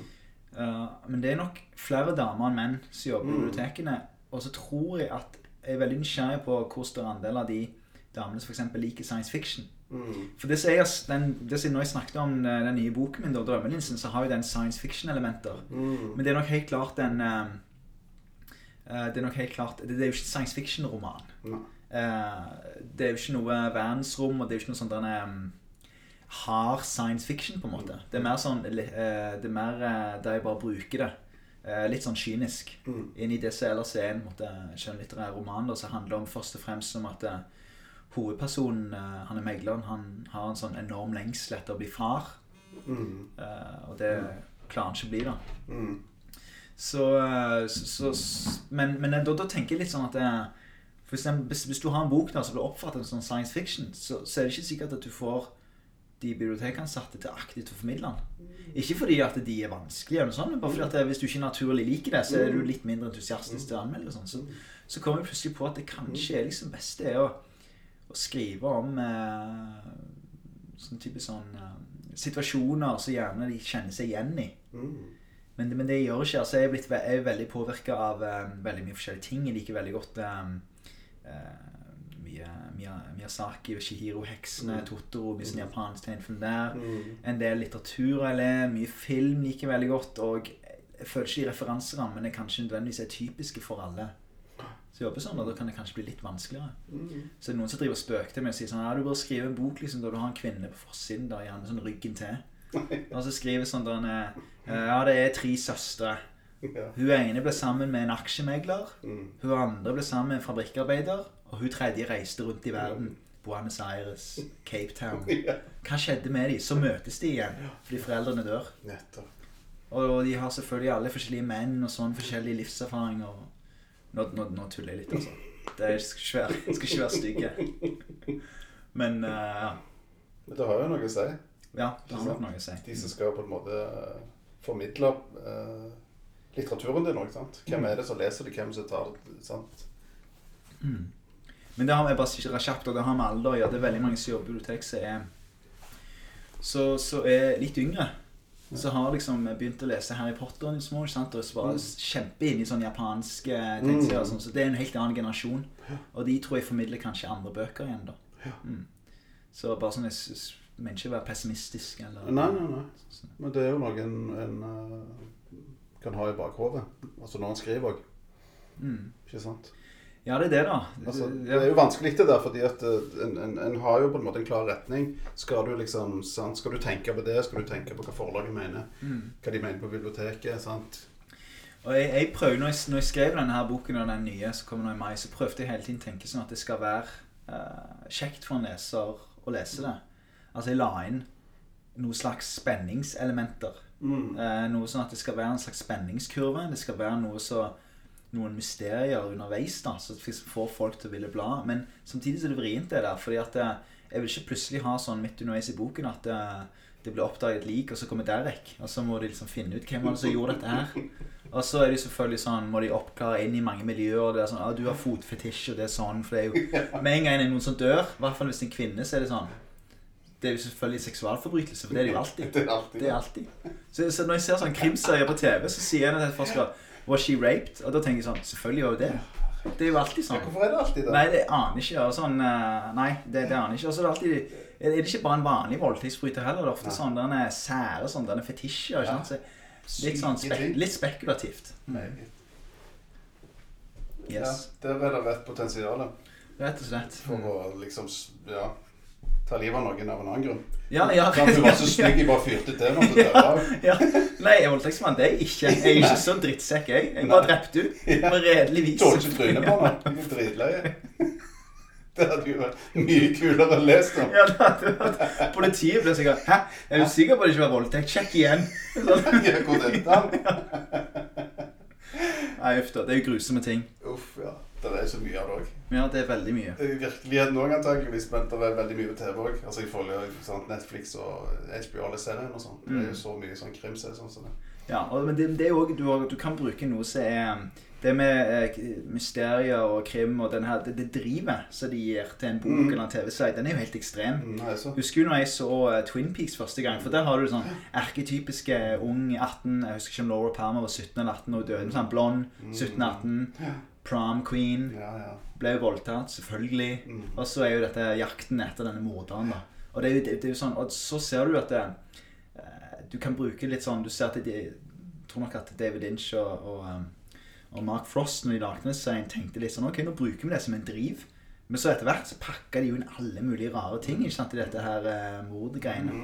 Eh, men det er nok flere damer enn menn som jobber i Mm. bibliotekene. Og så tror jeg at jeg er veldig nysgjerrig på hvor stor andel av de damene som f.eks. liker science fiction. Mm. For det som jeg, den, det som når jeg snakket om eh, den nye boken min, da, 'Drømmelinsen', så har jo den science fiction-elementer. Mm. Men det er nok helt klart en eh, eh, Det er nok helt klart Det, det er jo ikke en science fiction-roman. Mm. Det er jo ikke noe verdensrom, og det er jo ikke noe sånn denne um, hard science fiction, på en måte. Det er mer sånn Det er mer der jeg bare bruker det. litt sånn kynisk. Inn i det som ellers er en måte, skjønnlitterær roman, da, som handler om først og fremst om at hovedpersonen, eh, han er megleren, han har en sånn enorm lengsel etter å bli far. Eh, og det klarer han ikke å bli, da. Så, eh, så, så Men, men da, da tenker jeg litt sånn at det, for eksempel, hvis, hvis du har en bok der som blir oppfattet som science fiction, så, så er det ikke sikkert at du får de bibliotekansatte til aktivt å formidle den. Ikke fordi at de er vanskelige, eller sånt, men bare fordi at hvis du ikke naturlig liker det, så er du litt mindre entusiastisk til å anmelde. Sånn. Så, så kommer vi plutselig på at det kanskje er liksom beste er å, å skrive om eh, sånn type sånn eh, situasjoner som gjerne de kjenner seg igjen i. Men, men det gjør ikke. altså Jeg er, blitt, jeg er veldig påvirka av eh, veldig mye forskjellige ting. Jeg liker veldig godt eh, eh, Miyazaki og Shihiro-heksene, Totoro, mye sånn japansk tegnfilm der. En del litteratur jeg ler, mye film liker jeg veldig godt. Og jeg føler ikke de referanserammene kanskje nødvendigvis er typiske for alle. Så jeg jobber sånn, og da kan det kanskje bli litt vanskeligere. Så det er noen som driver og spøker til meg og sier sånn Ja, du bør skrive en bok liksom, da du har en kvinne på forsiden, da, gjerne sånn ryggen til. Og så skriver sånn der eh, Ja, det er tre søstre. Hun ene ble sammen med en aksjemegler. Hun andre ble sammen med en fabrikkarbeider. Og hun tredje reiste rundt i verden. Buenos Aires, Cape Town. Hva skjedde med dem? Så møtes de igjen fordi foreldrene dør. Og de har selvfølgelig alle forskjellige menn og sånn, forskjellige livserfaringer. Nå, nå, nå tuller jeg litt, altså. Det skal ikke være, stygge. Men uh. Men det har jo noe å si. ja, det har nok noe å si. De som skal på en måte eh, formidle uh, litteraturen din òg, sant. Hvem er det som leser det, hvem som tar det, sant. Men det har vi bare kjapt, og det har med alder å gjøre. Det er veldig mange som jobber i bibliotek som er så, så er litt yngre. Så har liksom begynt å lese Harry Potter og små, sant? og så bare kjempe inn i sånne japanske tegneserier. og Sånn, så det er en helt annen generasjon. Og de tror jeg formidler kanskje andre bøker igjen, da. Mm. Så bare sånn Jeg mener ikke å være pessimistisk eller Nei, nei, nei. Men det er jo noe en, en eh, kan ha i bakhodet. Altså når en skriver òg. Mm. Ikke sant? Ja, det er det, da. Altså, det er jo vanskelig det der, fordi at eh, en, en, en har jo på en måte en klar retning. Skal du liksom, sant? Skal du tenke på det? Skal du tenke på hva forlaget mener? Mm. Hva de mener på biblioteket? sant? Og jeg, jeg prøver, når jeg, når jeg skrev denne her boken, og den nye som kommer nå i mai, så prøvde jeg hele tiden å tenke sånn at det skal være uh, kjekt for en leser å lese det. Altså jeg la inn noen slags spenningselementer. Eh, noe sånn at det skal være en slags spenningskurve. Det skal være noe så, noen mysterier underveis da, som får folk til å ville bla. Men samtidig så er det vrient det der, fordi at eh, jeg vil ikke plutselig ha sånn midt underveis i boken at det, det blir oppdaget et lik, og så kommer Derek. Og så må de liksom finne ut hvem var det som gjorde dette her. Og så er de selvfølgelig sånn, må de oppklare inn i mange miljøer. Det er sånn, ah, du har fotfetisj, og det er sånn. For det er jo Med en gang det er noen som dør, i hvert fall hvis det er en kvinne, så er det sånn Det er jo selvfølgelig seksualforbrytelse, for det er det jo alltid. Det er alltid Det er alltid. Så, så når jeg ser sånn krimserier på TV, så sier en til skal Was she raped? Og da tenker jeg sånn Selvfølgelig var hun det. Det er jo alltid sånn. hvorfor er det alltid det? Nei, det aner ikke. Og sånn, eh, nei, det, det aner ikke. Og så er det alltid er det ikke bare en vanlig voldtektsbryter heller. Det er ofte sånn denne sære sånn, denne fetisjer. ikke sant? Så litt sånn spek litt spekulativt. Meget. Yes. Ja, der er det rett potensial Rett og slett. for å liksom ja, ta livet av noen av en annen grunn. Ja, ja. Kan du var så stygg jeg bare fyrte til noen du dør? ja. Nei, jeg er voldtektsmann. Det er jeg ikke. Jeg er ikke sånn drittsekk, jeg. Jeg bare drepte henne. På redelig vis. Tåler ikke trynet på er dritløye. Det hadde jo vært mye kulere å lese om. Ja, det hadde vært Politiet ble sikkert Hæ? Er du sikker på at det ikke var voldtekt? Sjekk igjen. Sånn. Ja, hvor er den? Nei, uff da. Det er jo grusomme ting. Uff, ja. Det er så mye av det òg. Ja, det er veldig mye. Virkeligheten òg, antakeligvis, men det er veldig mye på TV òg. Altså, jeg følger sant, Netflix og HBO alle seriene og sånn. Det er jo så mye sånn krimserier sånn som det. Ja, og, men det, det er òg du, du kan bruke noe som er Det med eh, mysterier og krim og den her, det, det drivet som de gir til en bok eller en TV-serie, den er jo helt ekstrem. Mm, så. Husker du når jeg så eh, Twin Peaks første gang? For der har du sånn erketypiske ung 18 Jeg husker ikke om Laura Palmer var 17 eller 18 og døde. Sånn blond 17-18. Prom queen. Ja, ja. Ble jo voldtatt, selvfølgelig. Og så er jo dette jakten etter denne morderen. da. Og det er jo, det, det er jo sånn, og så ser du at det, eh, du kan bruke litt sånn Du ser at de, jeg tror nok at David Inch og, og, um, og Mark Frost når de lagde den serien, tenkte litt sånn Ok, nå bruker vi det som en driv. Men så etter hvert så pakka de jo inn alle mulige rare ting ikke sant, i dette her uh, mordgreiene.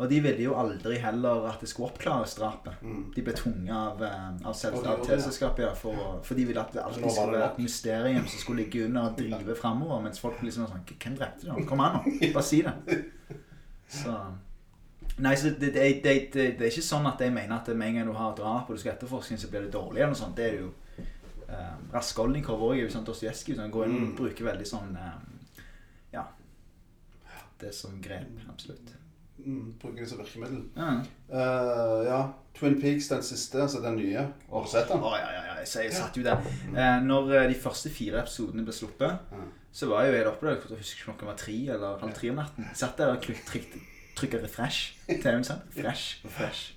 Og de ville jo aldri heller at det skulle oppklares drapet. Mm. De ble tvunget av, eh, av, det, ja. for, for de ville at det alltid skulle være et mysterium som skulle ligge under og drive framover. Mens folk liksom var sånn Hvem drepte det? Kom an, nå. Bare si det. Så Nei, så det, det, det, det, det er ikke sånn at jeg mener at med en gang du har drap og du skal etterforske, så blir det dårlig. eller noe sånt. Det er jo um, Raskolnikov òg er jo sånn Dostojevskij. Sånn, går inn og Mm. bruker veldig sånn um, Ja. Det som grep. Absolutt. Mm, bruker det som virkemiddel. Ja. Uh, ja. Twin Peaks, den siste, altså den nye. Har du sett den? Å, ja, ja, ja. Jeg satt jo der. Uh, når eh, de første fire episodene ble sluppet, Ja. så var jeg jo helt oppe der. Jeg husker ikke klokken var tre eller halv tre om natten. Satt der og trykka refresh. TV-en sant? Fresh, refresh.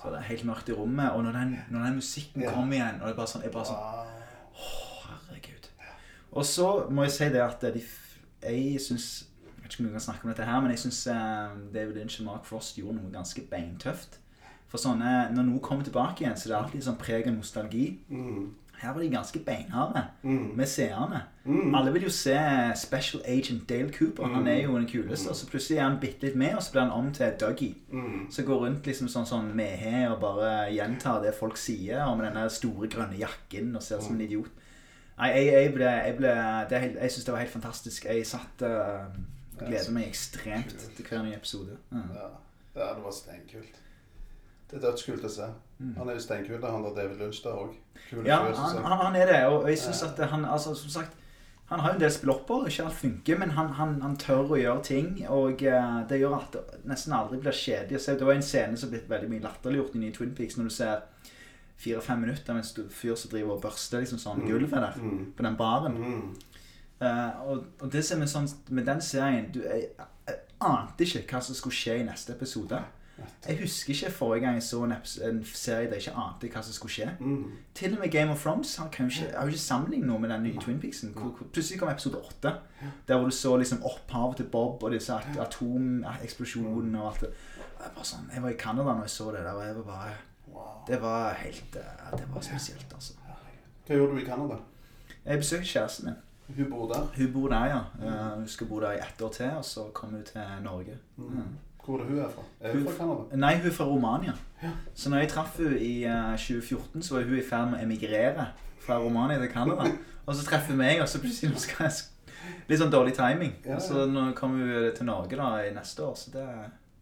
Så det er helt mørkt i rommet. Og når den, når den musikken Ja. kom igjen, og det er bare sånn, jeg bare sånn Å, herregud. Og så må jeg si det at de, jeg syns vet ikke om vi kan snakke om dette her, men jeg syns David Lynch og Mark Frost gjorde noe ganske beintøft. For sånne, Når noe kommer tilbake igjen, så det er alltid sånn preg av nostalgi. mm, Her var de ganske beinharde mm, med seerne. mm. Alle vil jo se Special Agent Dale Cooper. Han er jo den kuleste. Og så plutselig er han bitte litt med, og så blir han om til Dougie. Mm. Så går rundt liksom sånn, sånn mehe og bare gjentar det folk sier, og med denne store grønne jakken og ser ut som en idiot. Nei, jeg, jeg ble, jeg ble det Jeg synes det var helt fantastisk. Jeg satt uh, gleder meg ekstremt til hver ny episode. Ja. Ja. ja, det var steinkult. Det er dødskult å se. Han er jo steinkul, han der David Lunch der òg. Mm. Ja, han, han, han er det, og jeg synes at han altså, som sagt han har jo en del spillopper, ikke alt funker, men han, han, han tør å gjøre ting. Og eh, det gjør at det nesten aldri blir kjedelig å se. Det var en scene som ble veldig mye latterliggjort i Twin Peaks, når du ser fire-fem minutter med en stor fyr som driver og børster liksom sånn gulvet der, Mm. på den baren. Mm. Eh, og, og det som er sånn med den serien du, jeg, jeg ante ikke hva som skulle skje i neste episode. Jeg husker ikke forrige gang jeg så en, en serie der jeg ikke ante hva som skulle skje. Mm. Til og med Game of Thrones har jo ikke, har ikke sammenlignet noe med den nye Twin Peaksen. Hvor, hvor, plutselig kom episode 8, der hvor du så liksom opphavet til Bob og disse at- atomeksplosjonene og alt det. Jeg, bare sånn, jeg var i Canada når jeg så det der, og jeg var bare Det var helt eh, Det var spesielt, altså. Hva gjorde du i Canada? Jeg besøkte kjæresten min. Hun bor der. Hun bor der, ja. Eh, hun skal bo der i ett år til, og så kommer hun til Norge. Mm. Hvor er det hun er fra? Er hun Hun- fra Canada? Nei, hun er fra Romania. Så når jeg traff henne i eh, 2014, så var hun i ferd med å emigrere fra Romania til Canada. Og så treffer hun meg, og så plutselig skal jeg Litt sånn dårlig timing. Ja, ja. Så nå kommer hun til Norge da i neste år, så det,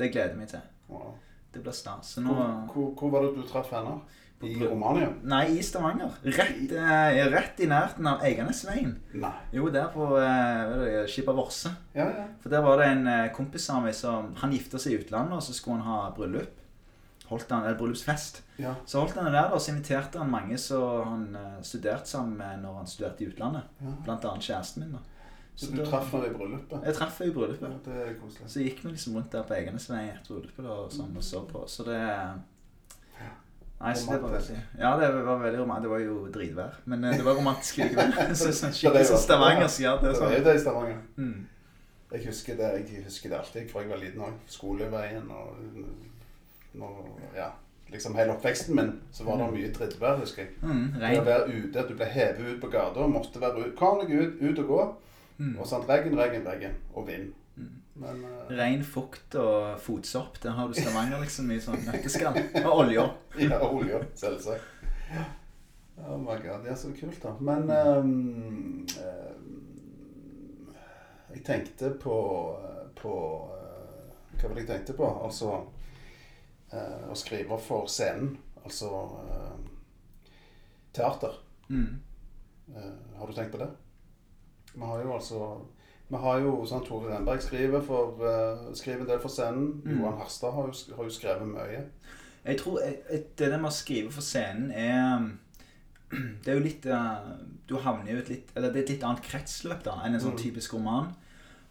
det gleder jeg meg til. Wow. Det blir stas. Så nå Hvor, hvor, hvor var det du traff henne? I Romania? Nei, i Stavanger. Rett, eh, rett i nærheten av Eiganesveien. Nei. Jo, der på eh, Skippa Vorse. Ja, ja. For der var det en eh, kompis av meg som Han gifta seg i utlandet, og så skulle han ha bryllup. Holdt han, eller bryllupsfest. ja. Så holdt han det der, og så inviterte han mange som han eh, studerte sammen med når han studerte i utlandet. Ja. Blant annet kjæresten min. da. Så du traff henne i bryllupet? Jeg traff henne i bryllupet. Ja, det er koselig. Så gikk vi liksom rundt der på Eiganesveien etter bryllupet da, og sånn, og så på. Så det Nei, så det var Ja, det var veldig romantisk. Det var jo dritvær, men eh, det var romantisk likevel. så sånn det skikkelig var- sånn stavangersk. Ja, det Det er er sånn. jo det i Stavanger. Mm. Jeg husker det, jeg husker det alltid fra jeg var liten òg. Skoleveien og når, Ja. Liksom hele oppveksten min så var det mye drittvær, husker jeg. Mm, Det å være ute, du ble hevet ut på gata og måtte være ute. Kom deg ut, ut og gå. Mm. Og sånn, regn, regn, regn. Og vind. Men uh, Regn, fukt og fotsopp. Den har du Stavanger liksom i sånn nøtteskall. Og olje. Ja, olje, selvsagt. Oh my god, det er så kult, da. Men um, ehm, Jeg tenkte på, på uh, Hva var det jeg tenkte på? Altså uh, å skrive for scenen. Altså eh, teater. Mm. Eh, har du tenkt på det? Vi har jo altså vi har jo sånn Tore Renberg skriver, for, uh, skriver en del for scenen. Mm. Johan Harstad har har jo skrevet mye. Jeg tror et- et- det med å skrive for scenen er Det er jo litt eh, Du havner jo et litt Eller det er et litt annet kretsløp da enn en sånn Mm. typisk roman.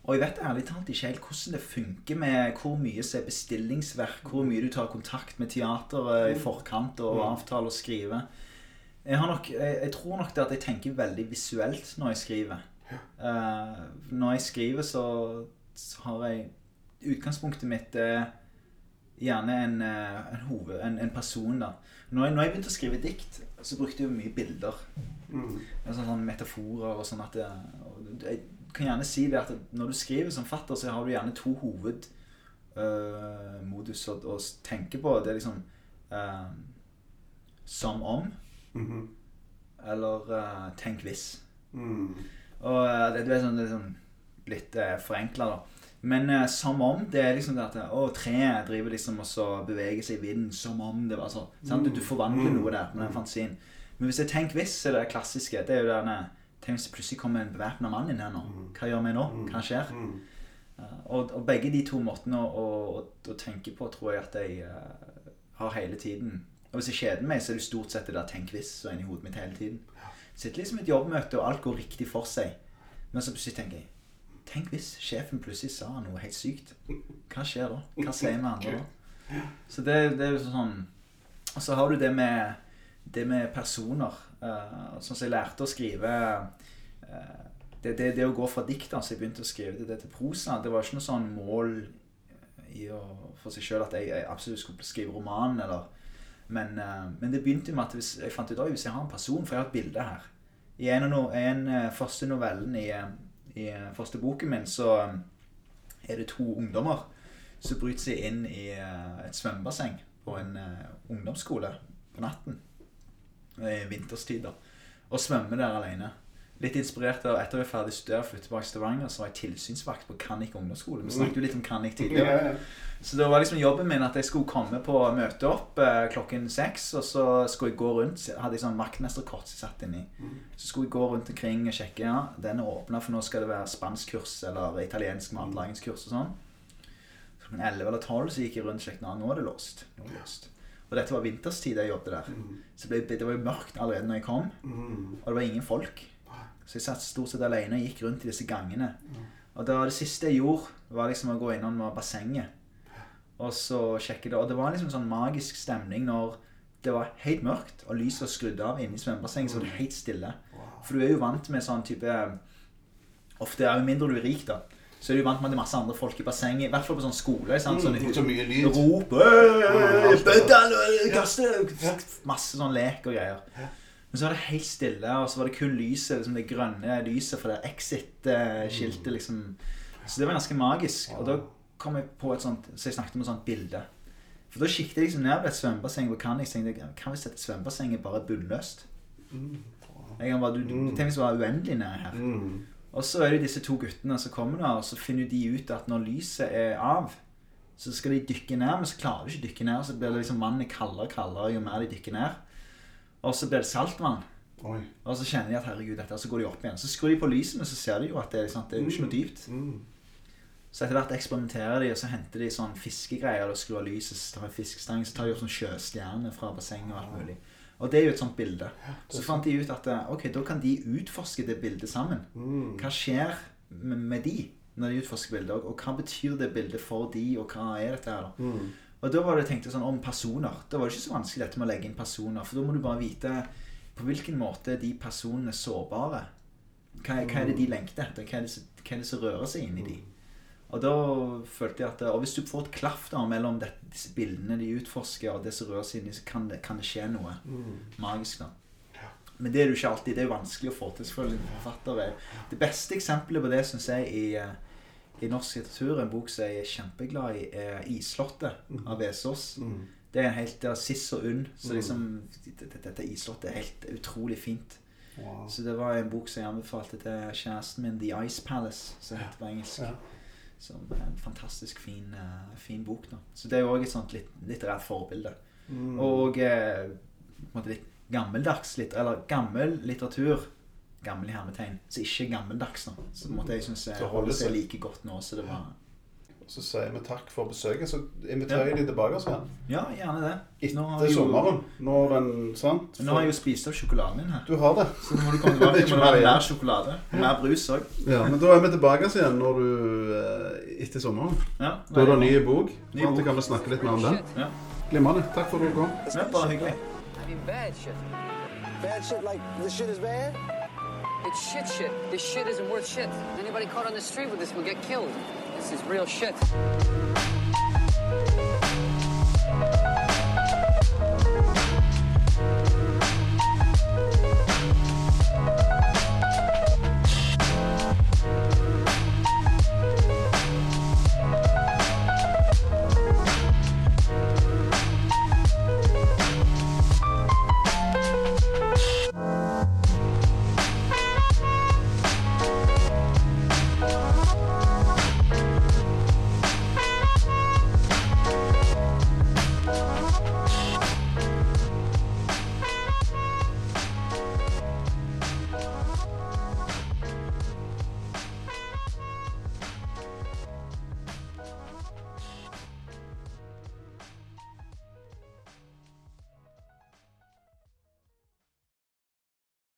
Og jeg vet ærlig talt ikke helt hvordan det funker med hvor mye som er bestillingsverk, hvor mye du tar kontakt med teateret i forkant og Mm. avtaler og skriver. Jeg, har nok, jeg, jeg tror nok det at jeg tenker veldig visuelt når jeg skriver. Eh, når jeg skriver, så, har jeg Utgangspunktet mitt er gjerne en, eh, en, hoved, en, en person. da når jeg, når jeg begynte å skrive dikt, så brukte jeg mye bilder. Mm. Sånn, sånn metaforer og sånn at det, og Jeg kan gjerne si det at når du skriver som fatter, så har du gjerne to hovedmodus modus å, å tenke på. Det er liksom uh, som om, Mhm. eller uh, tenk hvis. Mm. Og eh, det, er sånn, det er sånn litt uh, forenkla, da. Men eh, som om det er liksom det at Å, treet driver liksom og så beveger seg i vinden som om det var sånn. sant? Du, du forvandler Mm. noe der med den fantasien. Men hvis jeg tenker hvis, er det klassiske. Det er jo denne Tenk hvis det plutselig kommer en bevæpna mann inn her nå. Hva gjør vi nå? Hva skjer? Mm. Eh, og, og begge de to måtene å, å, å tenke på tror jeg at jeg uh, har hele tiden. Og hvis jeg kjeder meg, så er det stort sett det der 'tenk hvis' som er inni hodet mitt hele tiden. Sitter liksom i et jobbmøte, og alt går riktig for seg. Men så plutselig tenker jeg Tenk hvis sjefen plutselig sa noe helt sykt. Hva skjer da? Hva sier vi andre da? Så det, det er jo sånn Og så har du det med, det med personer. Uh, sånn som jeg lærte å skrive eh, det, det, det å gå fra dikt, altså jeg begynte å skrive det til prosa, det var ikke noe sånn mål i å, for seg sjøl at jeg, jeg absolutt skulle skrive roman, eller men, eh, men det begynte med at hvis, jeg fant ut at hvis jeg har en person For jeg har et bilde her. I en, av no, en eh, første novellen i, eh, i første boken min så er det to ungdommer som bryter seg inn i et svømmebasseng på en ungdomsskole på natten. I vinterstid, da. Og svømmer der alene. Litt inspirert av etter jeg var ferdig studert og flyttet tilbake til Stavanger, så var jeg tilsynsvakt på Kannik ungdomsskole. Vi snakket jo litt om Kannik tidligere. Ja, ja. Så det var liksom jobben min at jeg skulle komme på møte opp eh, klokken seks, og så skulle jeg gå rundt. Hadde jeg sånn vaktmesterkort som jeg satt inni. Så skulle jeg gå rundt omkring og sjekke. Ja, den er åpna, for nå skal det være spanskkurs eller italiensk matlagingskurs og sånn. Så Klokken 11 eller 12 så gikk jeg rundt og sjekket. Nå er det låst. Nå er det låst. Og dette var vinterstid jeg jobbet der. Så det, ble, det var jo mørkt allerede når jeg kom, Mm. og det var ingen folk. Så jeg satt stort sett alene og gikk rundt i disse gangene. Og da, det siste jeg gjorde, var liksom å gå innom bassenget. Og så sjekke det. Og det var liksom sånn magisk stemning når det var helt mørkt, og lyset var skrudd av inne i svømmebassenget, så var det helt stille. For du er jo vant med sånn type Ofte er jo mindre du er rik, da. Så er du vant med at det er masse andre folk i bassenget. I hvert fall på sånn skole. Sant? Sånn, Mm, så mye lyd. Rop! Masse sånn lek og greier. Men så var det helt stille, og så var det kun lyset, liksom det grønne lyset fra det Exit-skiltet. liksom. Så det var ganske magisk. Og da kom jeg på et sånt Så jeg snakket om et sånt bilde. For da kikket jeg liksom ned på et svømmebasseng hvor kan jeg tenkte jeg, Hva hvis dette svømmebassenget bare er bunnløst? Jeg kan bare, du, du, Tenk hvis det var uendelig nede her. Mm. Og så er det disse to guttene som kommer der, og så finner de ut at når lyset er av, så skal de dykke ned, men så klarer de ikke å dykke ned. Så blir det liksom vannet kaldere og kaldere jo mer de dykker ned. Og så blir det saltvann. Oi. Og så kjenner de at herregud, dette, og så går de opp igjen. Så skrur de på lysene, så ser de jo at det, er, sant, det er jo ikke noe dypt. Mm. Så etter hvert eksperimenterer de, og så henter de sånn fiskegreier og skrur av lyset, så tar de fiskestang, så tar de opp sånn sjøstjerner fra bassenget og alt mulig. Og det er jo et sånt bilde. Så fant de ut at eh, ok, da kan de utforske det bildet sammen. Mm. Hva skjer med, de når de utforsker bildet, og hva betyr det bildet for de, og hva er dette her da? Mm. Og da var det tenkt tenkte sånn om personer. Da var det ikke så vanskelig dette med å legge inn personer, for da må du bare vite på hvilken måte de personene er sårbare. Hva, er- hva er det de lengter etter? Hva er det, som- er rører seg inni de? Og da følte jeg at Og hvis du får et klaff da mellom det, disse bildene de utforsker, og det som rører seg inni, så kan det, kan det skje noe magisk, da. Men det er det jo ikke alltid. Det er jo vanskelig å få til. selvfølgelig en forfatter er. Det beste eksempelet på det syns jeg i, eh, i norsk litteratur, en bok som jeg er kjempeglad i, er 'Isslottet' av Vesaas. Mm. Det er en helt der Siss og Unn. Så liksom Dette, isslottet er helt utrolig fint. Wow. Så det var en bok som jeg anbefalte til kjæresten min, 'The Ice Palace', som heter på engelsk. Ja. Som er en fantastisk fin, uh, fin bok. da Så det er jo òg et sånt litt, litterært forbilde. Mm. Og måte litt gammeldags litter, Eller gammel litteratur. Gammel i hermetegn. Så ikke gammeldags. nå. Så måtte jeg synes Så jeg holder holder seg like godt nå som det var. Så sier vi takk for besøket, så inviterer jeg de tilbake oss igjen. Ja, gjerne det. Etter jo- sommeren. Når den Sant? Nå har jeg jo spist opp sjokoladen din her. Du har det. Så nå må du komme tilbake. Må det mer være mer sjokolade. Mer brus òg. Ja, men da er vi tilbake oss igjen når du eh, etter sommeren. Ja, Da er det ny bok. Ny bok. vi kan vi snakke litt mer om den. Ja. Glimrende. Takk for at du kom. Ja, bare hyggelig. I mean, bad shit. Bad shit like this shit is bad? It's shit shit. This shit isn't worth shit. Anybody caught on the street with this will get killed. This is real shit.